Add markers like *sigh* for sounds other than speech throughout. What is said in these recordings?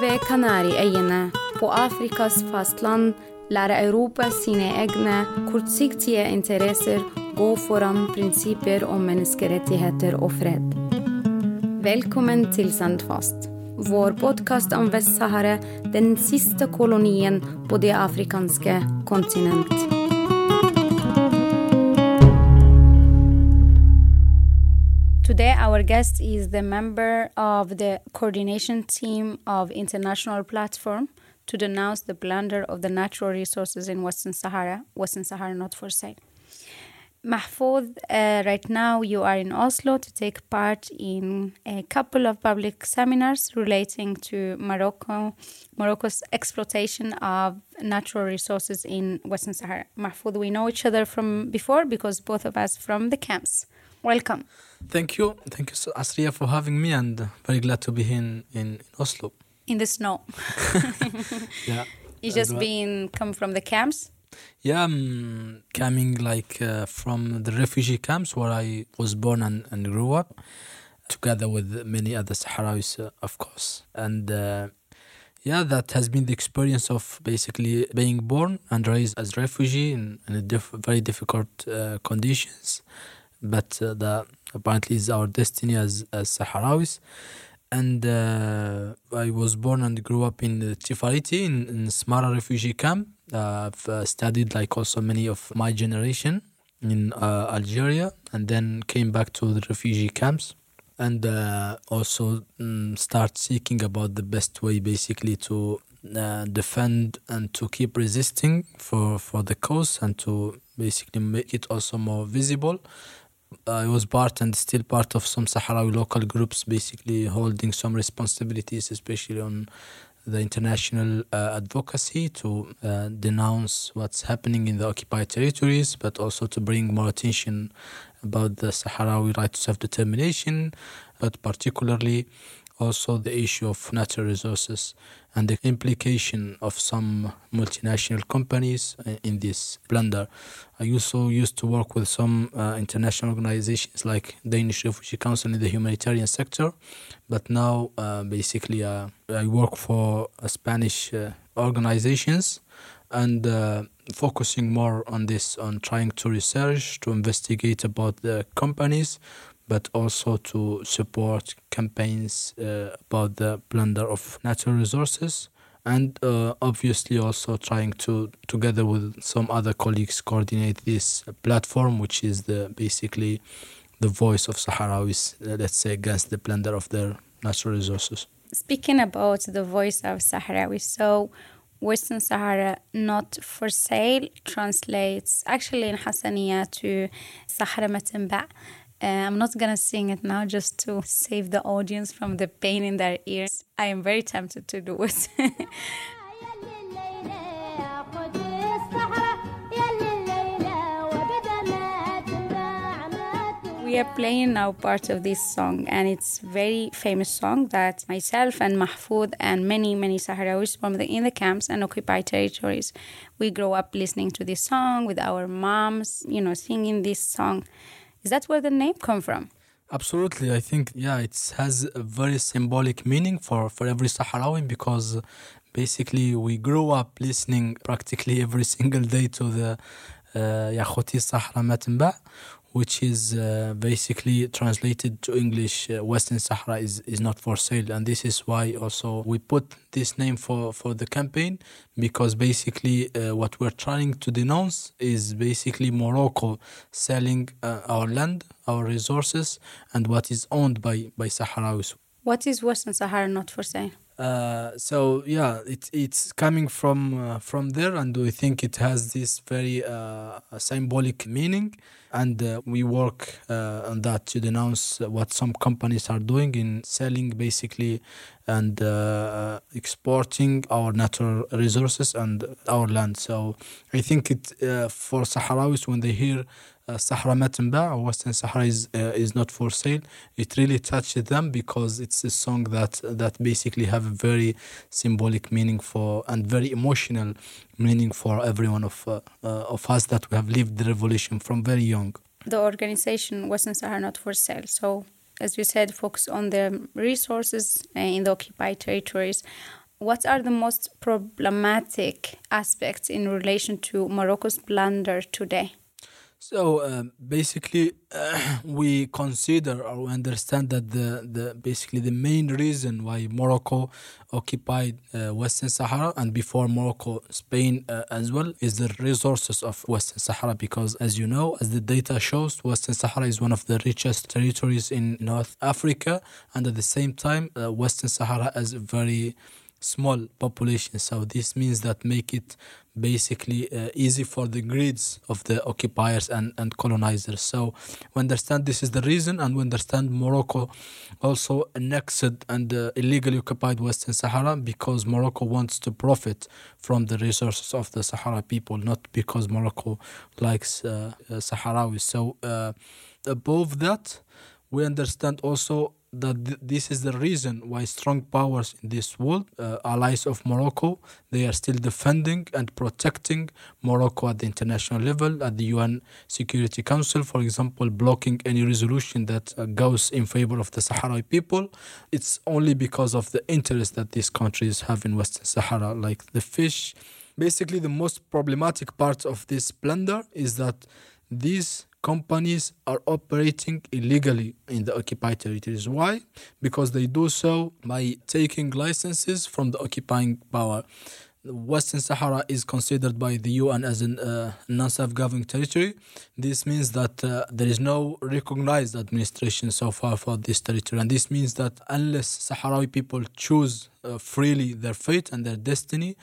ved Kanariøyene, på Afrikas fastland, lærer Europa sine egne kortsiktige interesser gå foran prinsipper om menneskerettigheter og fred. Velkommen til Sandfast, vår podkast om Vest-Sahara, den siste kolonien på det afrikanske kontinent. Today, our guest is the member of the coordination team of International Platform to denounce the plunder of the natural resources in Western Sahara, Western Sahara not for sale. Mahfoud, uh, right now you are in Oslo to take part in a couple of public seminars relating to Morocco, Morocco's exploitation of natural resources in Western Sahara. Mahfoud, we know each other from before because both of us from the camps. Welcome. Thank you. Thank you, Asria, for having me, and very glad to be here in, in Oslo. In the snow. *laughs* Yeah. You just well. been come from the camps? Yeah, I'm coming like uh, from the refugee camps where I was born and, and grew up, together with many other Sahrawis, uh, of course. And uh, yeah, that has been the experience of basically being born and raised as refugee in, in a diff- very difficult uh, conditions. But uh, that apparently is our destiny as, as Sahrawis. And uh, I was born and grew up in uh, Tifariti in, in Smara refugee camp. Uh, I've studied like also many of my generation in uh, Algeria, and then came back to the refugee camps, and uh, also mm, start seeking about the best way, basically to uh, defend and to keep resisting for for the cause, and to basically make it also more visible. I was part and still part of some Sahrawi local groups, basically holding some responsibilities, especially on the international uh, advocacy to uh, denounce what's happening in the occupied territories, but also to bring more attention about the Sahrawi right to self-determination, but particularly also the issue of natural resources and the implication of some multinational companies in this plunder. I also used to work with some uh, international organizations like Danish Refugee Council in the humanitarian sector, but now uh, basically uh, I work for uh, Spanish uh, organizations and uh, focusing more on this, on trying to research, to investigate about the companies, but also to support campaigns uh, about the plunder of natural resources and uh, obviously also trying to together with some other colleagues coordinate this platform which is the basically the voice of Sahrawis uh, let's say against the plunder of their natural resources Speaking about the voice of Sahrawi, so Western Sahara not for sale translates actually in Hassaniya to Sahara Matimba. Uh, I'm not gonna sing it now just to save the audience from the pain in their ears. I am very tempted to do it. *laughs* We are playing now part of this song, and it's very famous song that myself and Mahfoud and many many Sahrawis from the in the camps and occupied territories, we grow up listening to this song with our moms, you know, singing this song. Is that where the name come from? Absolutely, I think yeah, it has a very symbolic meaning for for every Sahrawi because basically we grew up listening practically every *laughs* single day to the uh, Khoti Sahra Matimba, which is uh, basically translated to English. Uh, Western Sahara is, is not for sale, and this is why also we put this name for for the campaign because basically uh, what we're trying to denounce is basically Morocco selling uh, our land, our resources, and what is owned by by Sahrawis. What is Western Sahara not for sale? Uh, so yeah, it, it's coming from uh, from there, and we think it has this very uh, symbolic meaning, and uh, we work uh, on that to denounce what some companies are doing in selling basically and uh, exporting our natural resources and our land. So I think it uh, for Sahrawis when they hear uh, Sahara Matimba Western Sahara is uh, is not for sale. It really touched them because it's a song that that basically have a very symbolic meaning for and very emotional meaning for every one of of us that we have lived the revolution from very young. The organization Western Sahara not for sale. So as you said, focus on the resources uh, in the occupied territories. what are the most problematic aspects in relation to Morocco's blunder today? So um, basically, uh, *clears throat* we consider or understand that the, the basically the main reason why Morocco occupied uh, Western Sahara and before Morocco, Spain uh, as well is the resources of Western Sahara because, as you know, as the data shows, Western Sahara is one of the richest territories in North Africa, and at the same time, uh, Western Sahara has a very small population. So this means that make it basically uh, easy for the grids of the occupiers and, and colonizers. So we understand this is the reason, and we understand Morocco also annexed and uh, illegally occupied Western Sahara because Morocco wants to profit from the resources of the Sahara people, not because Morocco likes uh, uh Sahrawis. So uh, above that, we understand also that th- this is the reason why strong powers in this world, uh, allies of Morocco, they are still defending and protecting Morocco at the international level, at the UN Security Council, for example, blocking any resolution that uh, goes in favor of the Sahrawi people. It's only because of the interest that these countries have in Western Sahara, like the fish. Basically, the most problematic part of this plunder is that these companies are operating illegally in the occupied territories. Why? Because they do so by taking licenses from the occupying power. Western Sahara is considered by the UN as a uh, non-self-governing territory. This means that uh, there is no recognized administration so far for this territory, and this means that unless Sahrawi people choose uh, freely their fate and their destiny,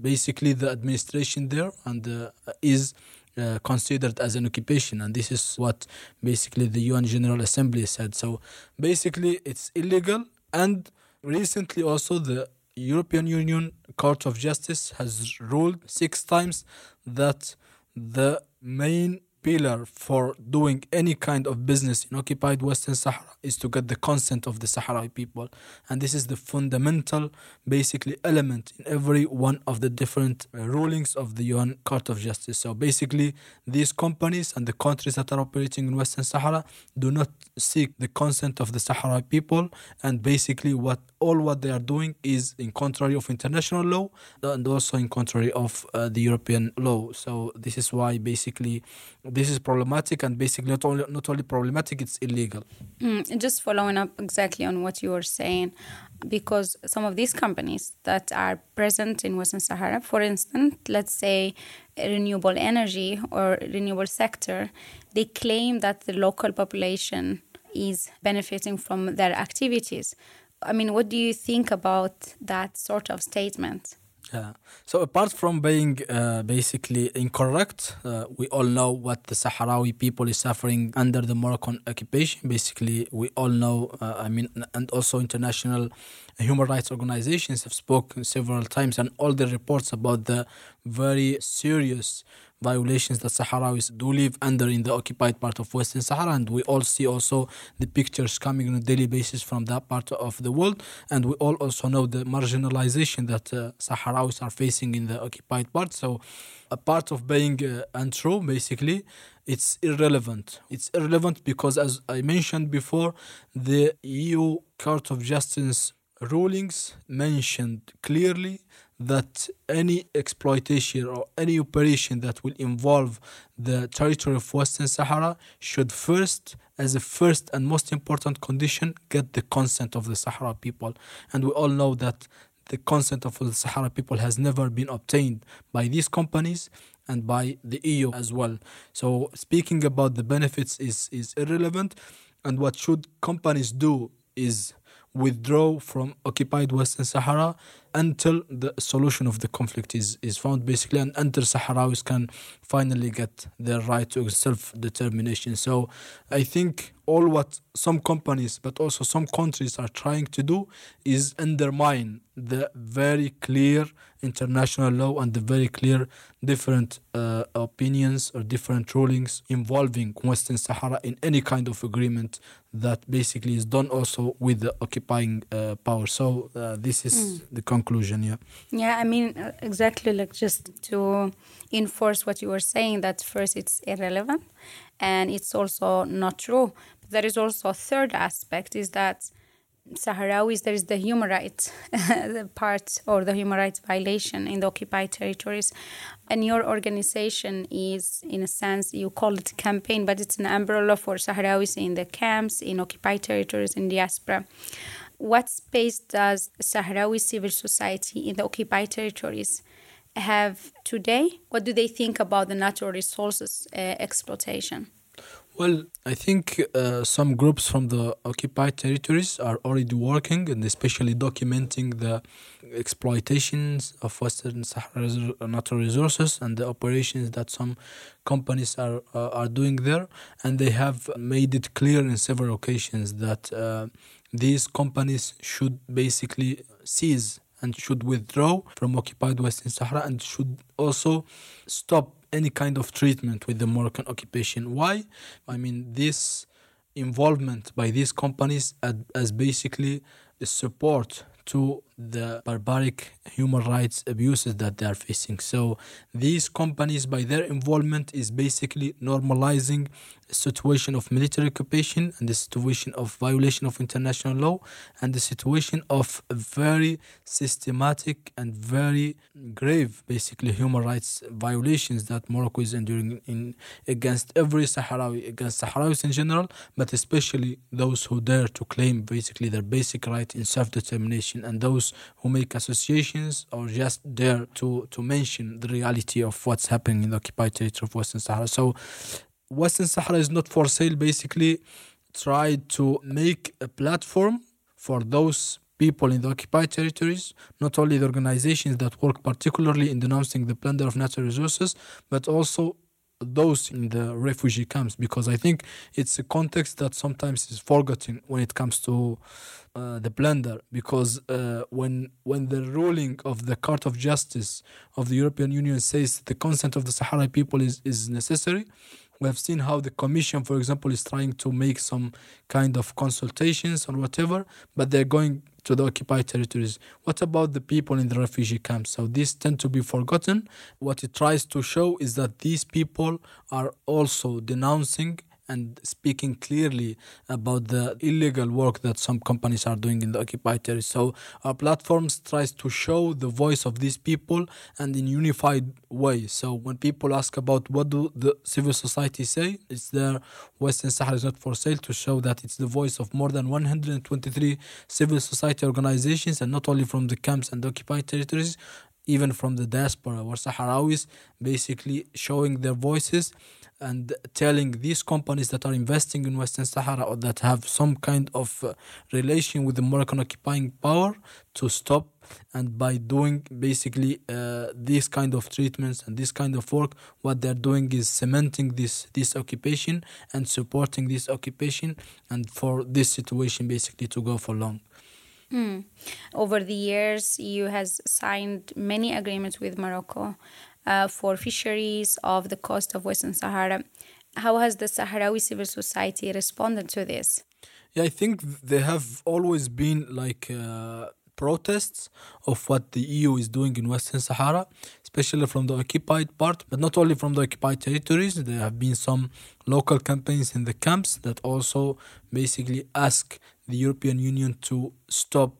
basically the administration there and uh, is uh, considered as an occupation, and this is what basically the UN General Assembly said. So basically, it's illegal, and recently also the European Union Court of Justice has ruled six times that the main pillar for doing any kind of business in occupied Western Sahara is to get the consent of the Sahrawi people. And this is the fundamental, basically, element in every one of the different uh, rulings of the UN Court of Justice. So basically, these companies and the countries that are operating in Western Sahara do not seek the consent of the Sahrawi people. And basically, what all what they are doing is in contrary of international law and also in contrary of uh, the European law. So this is why basically this is problematic and basically not only not only problematic, it's illegal. Mm, just following up exactly on what you were saying, because some of these companies that are present in Western Sahara, for instance, let's say renewable energy or renewable sector, they claim that the local population is benefiting from their activities. I mean, what do you think about that sort of statement? Yeah. So apart from being uh, basically incorrect, uh, we all know what the Sahrawi people is suffering under the Moroccan occupation. Basically, we all know. Uh, I mean, and also international human rights organizations have spoken several times, and all the reports about the very serious violations that Sahrawis do live under in the occupied part of Western Sahara. And we all see also the pictures coming on a daily basis from that part of the world. And we all also know the marginalization that uh, Sahrawis are facing in the occupied part. So, a part of being uh, untrue, basically, it's irrelevant. It's irrelevant because, as I mentioned before, the EU Court of Justice rulings mentioned clearly that any exploitation or any operation that will involve the territory of Western Sahara should first, as a first and most important condition, get the consent of the Sahara people. And we all know that the consent of the Sahara people has never been obtained by these companies and by the EU as well. So speaking about the benefits is, is irrelevant. And what should companies do is withdraw from occupied Western Sahara until the solution of the conflict is, is found, basically, and until Sahrawis can finally get their right to self determination. So I think all what some companies, but also some countries are trying to do is undermine the very clear international law and the very clear different uh, opinions or different rulings involving Western Sahara in any kind of agreement that basically is done also with the occupying uh, power. So uh, this is mm. the conclusion. Yeah. Yeah, I mean uh, exactly like just to enforce what you were saying that first it's irrelevant and it's also not true. But there is also a third aspect is that Sahrawis, there is the human rights *laughs* part or the human rights violation in the occupied territories. And your organization is, in a sense, you call it campaign, but it's an umbrella for Sahrawis in the camps, in occupied territories, in diaspora. What space does Sahrawi civil society in the occupied territories have today? What do they think about the natural resources uh, exploitation? Well, I think uh, some groups from the occupied territories are already working and especially documenting the exploitations of Western Sahara natural resources and the operations that some companies are uh, are doing there. And they have made it clear in several occasions that uh, these companies should basically cease and should withdraw from occupied Western Sahara and should also stop any kind of treatment with the Moroccan occupation. Why? I mean, this involvement by these companies as basically the support to the barbaric human rights abuses that they are facing. So these companies, by their involvement, is basically normalizing a situation of military occupation and the situation of violation of international law and the situation of very systematic and very grave, basically human rights violations that Morocco is enduring in against every Sahrawi, against Sahrawis in general, but especially those who dare to claim basically their basic right in self-determination and those who make associations or just dare to, to mention the reality of what's happening in the occupied territory of Western Sahara. So, Western Sahara is not for sale. Basically, Try to make a platform for those people in the occupied territories, not only the organizations that work particularly in denouncing the plunder of natural resources, but also those in the refugee camps because I think it's a context that sometimes is forgotten when it comes to uh, the plunder because uh, when when the ruling of the Court of Justice of the European Union says the consent of the Sahara people is, is necessary we have seen how the commission for example is trying to make some kind of consultations or whatever but they're going to the occupied territories. What about the people in the refugee camps? So these tend to be forgotten. What it tries to show is that these people are also denouncing and speaking clearly about the illegal work that some companies are doing in the occupied territory. So our platforms tries to show the voice of these people and in unified way. So when people ask about what do the civil society say, it's there Western Sahara is not for sale to show that it's the voice of more than 123 civil society organizations and not only from the camps and the occupied territories even from the diaspora or Sahrawis basically showing their voices and telling these companies that are investing in Western Sahara or that have some kind of uh, relation with the Moroccan occupying power to stop and by doing basically uh, these kind of treatments and this kind of work what they're doing is cementing this this occupation and supporting this occupation and for this situation basically to go for long mm. over the years EU has signed many agreements with Morocco uh, for fisheries of the coast of Western Sahara. How has the Sahrawi civil society responded to this? Yeah, I think there have always been like uh, protests of what the EU is doing in Western Sahara, especially from the occupied part, but not only from the occupied territories. There have been some local campaigns in the camps that also basically ask the European Union to stop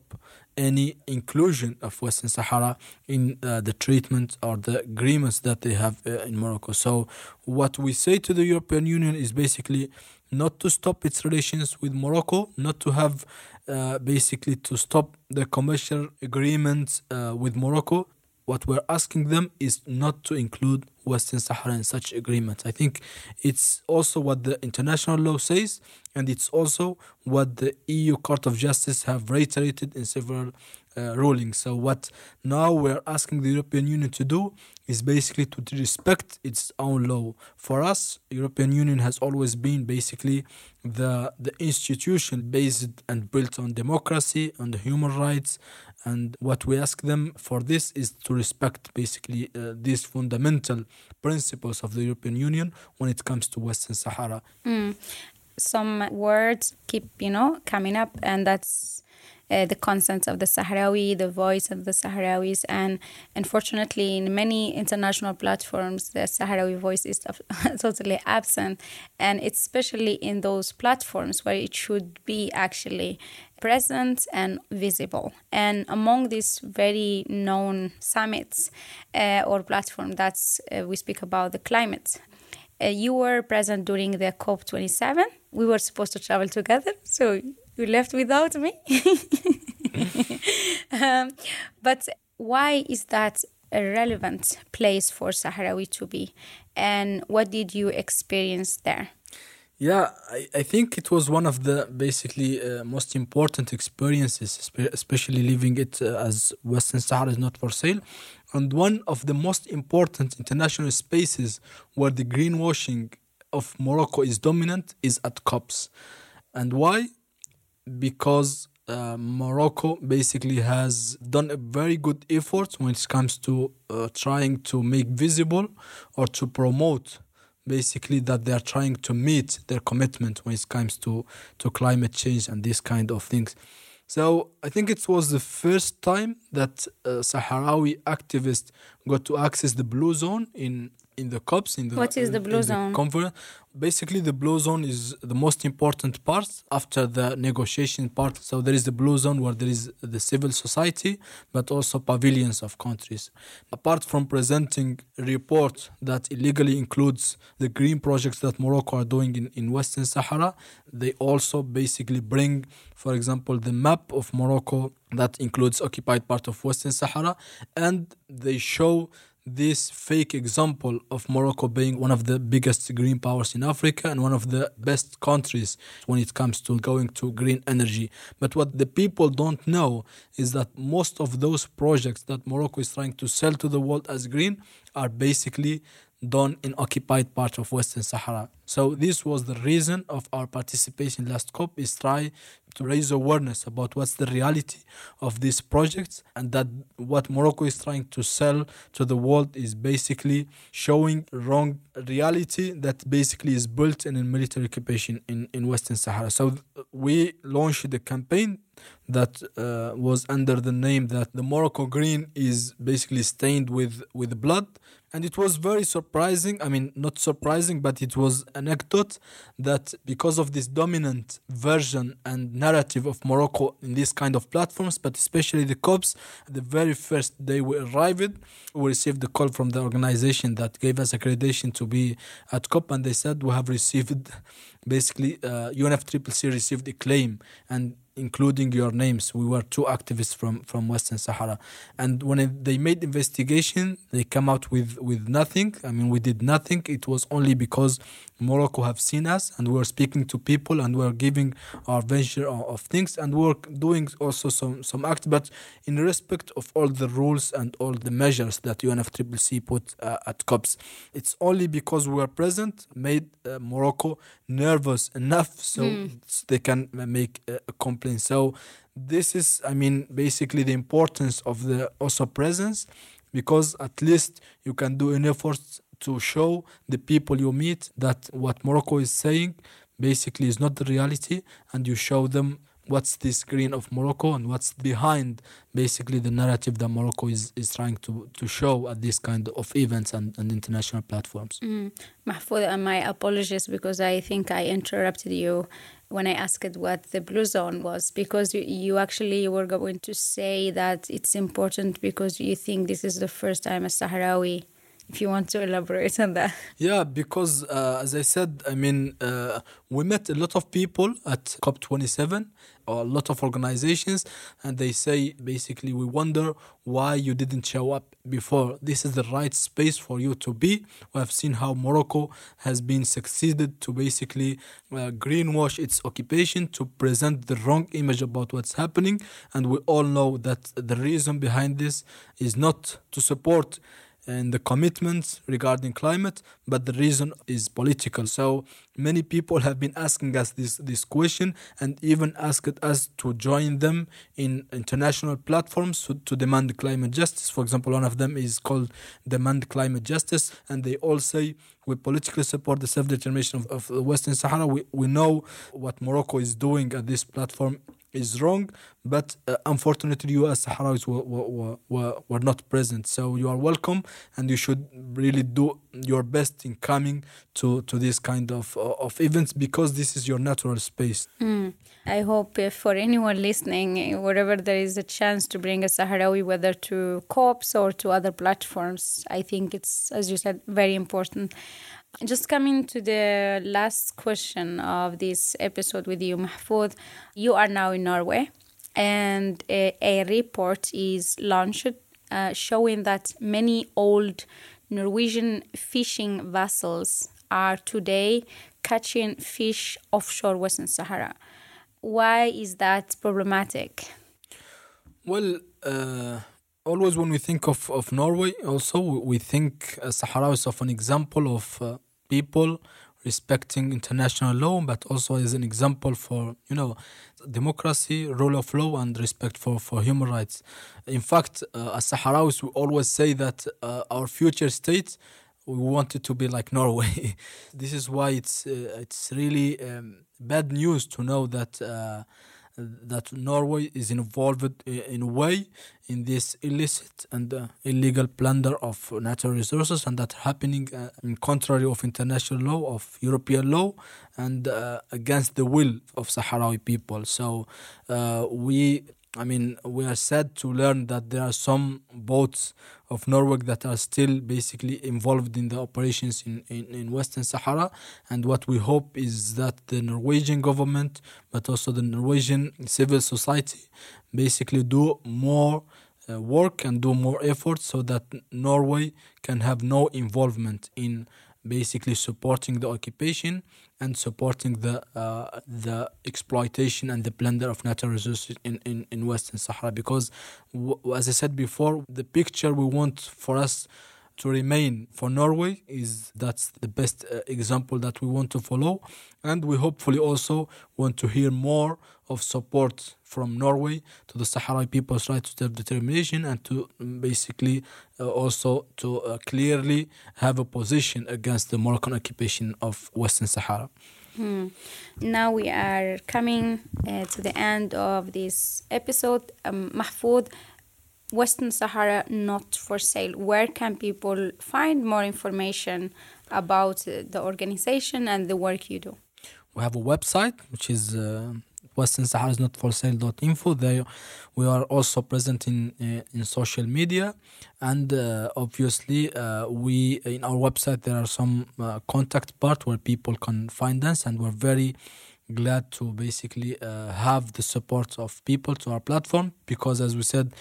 any inclusion of Western Sahara in uh, the treatment or the agreements that they have uh, in Morocco. So, what we say to the European Union is basically not to stop its relations with Morocco, not to have uh, basically to stop the commercial agreements uh, with Morocco. What we're asking them is not to include Western Sahara in such agreements. I think it's also what the international law says, and it's also what the EU Court of Justice have reiterated in several uh, rulings. So what now we're asking the European Union to do is basically to respect its own law. For us, European Union has always been basically the the institution based and built on democracy, on the human rights, and what we ask them for this is to respect basically uh, these fundamental principles of the European Union when it comes to Western Sahara. Mm. Some words keep, you know, coming up, and that's uh, the consent of the Sahrawi, the voice of the Sahrawis. And unfortunately, in many international platforms, the Sahrawi voice is *laughs* totally absent. And it's especially in those platforms where it should be actually present and visible. And among these very known summits uh, or platform, that's uh, we speak about the climate. Uh, you were present during the COP27. We were supposed to travel together, so you left without me. *laughs* um, but why is that a relevant place for Sahrawi to be? And what did you experience there? Yeah, I, I think it was one of the basically uh, most important experiences, especially living it uh, as Western Sahara is not for sale. And one of the most important international spaces where the greenwashing of Morocco is dominant is at COPs. And why? Because uh, Morocco basically has done a very good effort when it comes to uh, trying to make visible or to promote basically that they are trying to meet their commitment when it comes to, to climate change and these kind of things. So I think it was the first time that a Sahrawi activist got to access the blue zone in in the COPs in the what is the blue zone? conference basically the blue zone is the most important part after the negotiation part. So there is the blue zone where there is the civil society but also pavilions of countries. Apart from presenting a report that illegally includes the green projects that morocco are doing in, in western sahara they also basically bring for example the map of morocco that includes occupied part of western sahara and they show this fake example of Morocco being one of the biggest green powers in Africa and one of the best countries when it comes to going to green energy. But what the people don't know is that most of those projects that Morocco is trying to sell to the world as green are basically done in occupied parts of Western Sahara. So this was the reason of our participation last COP is try to raise awareness about what's the reality of these projects and that what Morocco is trying to sell to the world is basically showing wrong reality that basically is built in a military occupation in, in Western Sahara. So we launched the campaign that uh, was under the name that the Morocco green is basically stained with with blood and it was very surprising i mean not surprising but it was anecdote that because of this dominant version and narrative of morocco in this kind of platforms but especially the cops the very first day we arrived we received a call from the organization that gave us accreditation to be at cop and they said we have received basically uh, UNFCCC received a claim and including your names. We were two activists from, from Western Sahara. And when they made investigation, they come out with, with nothing. I mean, we did nothing. It was only because Morocco have seen us and we were speaking to people and we were giving our venture of, of things and we were doing also some, some acts, but in respect of all the rules and all the measures that UNFCCC put uh, at COPs. It's only because we were present made uh, Morocco nervous enough so mm. they can make a, a complaint. So this is, I mean, basically the importance of the also presence because at least you can do an effort to show the people you meet that what Morocco is saying basically is not the reality and you show them what's the screen of Morocco and what's behind basically the narrative that Morocco is, is trying to, to show at this kind of events and, and international platforms. Mm. Mahfoud, my apologies because I think I interrupted you when I asked what the blue zone was because you, you actually were going to say that it's important because you think this is the first time a Sahrawi if you want to elaborate on that. Yeah, because uh, as I said, I mean, uh, we met a lot of people at COP27, or a lot of organizations, and they say basically, we wonder why you didn't show up before. This is the right space for you to be. We have seen how Morocco has been succeeded to basically uh, greenwash its occupation to present the wrong image about what's happening, and we all know that the reason behind this is not to support and the commitments regarding climate, but the reason is political. So many people have been asking us this, this question and even asked us to join them in international platforms to, to demand climate justice. For example, one of them is called Demand Climate Justice, and they all say we politically support the self-determination of, of the Western Sahara. We, we know what Morocco is doing at this platform is wrong, but uh, unfortunately, you as Sahrawis were, were, were, were not present. So you are welcome, and you should really do your best in coming to, to this kind of, of events because this is your natural space. Mm. I hope if for anyone listening, wherever there is a chance to bring a Sahrawi, whether to COPs or to other platforms, I think it's, as you said, very important. Just coming to the last question of this episode with you, Mahfoud, you are now in Norway, and a, a report is launched uh, showing that many old Norwegian fishing vessels are today catching fish offshore Western Sahara. Why is that problematic? Well, uh, always when we think of, of Norway, also we think uh, Sahara is of an example of uh, people respecting international law, but also as an example for you know democracy, rule of law, and respect for, for human rights. In fact, uh, as Sahrawis, we always say that uh, our future state we want it to be like Norway. *laughs* this is why it's uh, it's really um, bad news to know that uh, that Norway is involved in a way in this illicit and uh, illegal plunder of natural resources and that happening uh, in contrary of international law of European law and uh, against the will of Sahrawi people so uh, we I mean, we are sad to learn that there are some boats of Norway that are still basically involved in the operations in, in, in, Western Sahara. And what we hope is that the Norwegian government, but also the Norwegian civil society, basically do more uh, work and do more efforts so that Norway can have no involvement in basically supporting the occupation and supporting the uh, the exploitation and the plunder of natural resources in, in, in Western Sahara. Because as I said before the picture we want for us to remain for Norway is that's the best uh, example that we want to follow and we hopefully also want to hear more of support from Norway to the Sahrawi people's right to self-determination and to um, basically uh, also to uh, clearly have a position against the Moroccan occupation of Western Sahara. Hmm. Now we are coming uh, to the end of this episode. Um, Mahfoud, Western Sahara not for sale. Where can people find more information about uh, the organization and the work you do? We have a website which is uh, Western Sahara is not for sale.info. There we are also present in uh, in social media, and uh, obviously uh, we in our website there are some uh, contact part where people can find us, and we're very glad to basically uh, have the support of people to our platform because as we said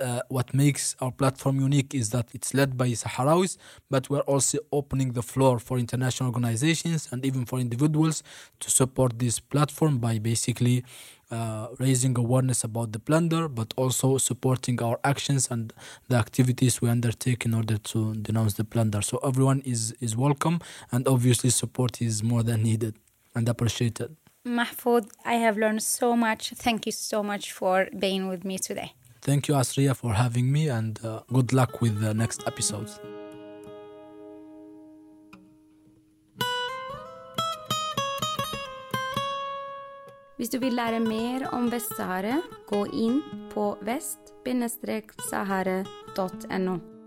uh, what makes our platform unique is that it's led by Sahrawis but we're also opening the floor for international organizations and even for individuals to support this platform by basically uh, raising awareness about the plunder but also supporting our actions and the activities we undertake in order to denounce the plunder. So everyone is is welcome and obviously support is more than needed and appreciated Mahfoud, I have learned so much. Thank you so much for being with me today. Thank you, Asria, for having me, and uh, good luck with the next episodes. Hvis du vil lære mer om Vest-Sahara, gå inn på vest-sahara.no.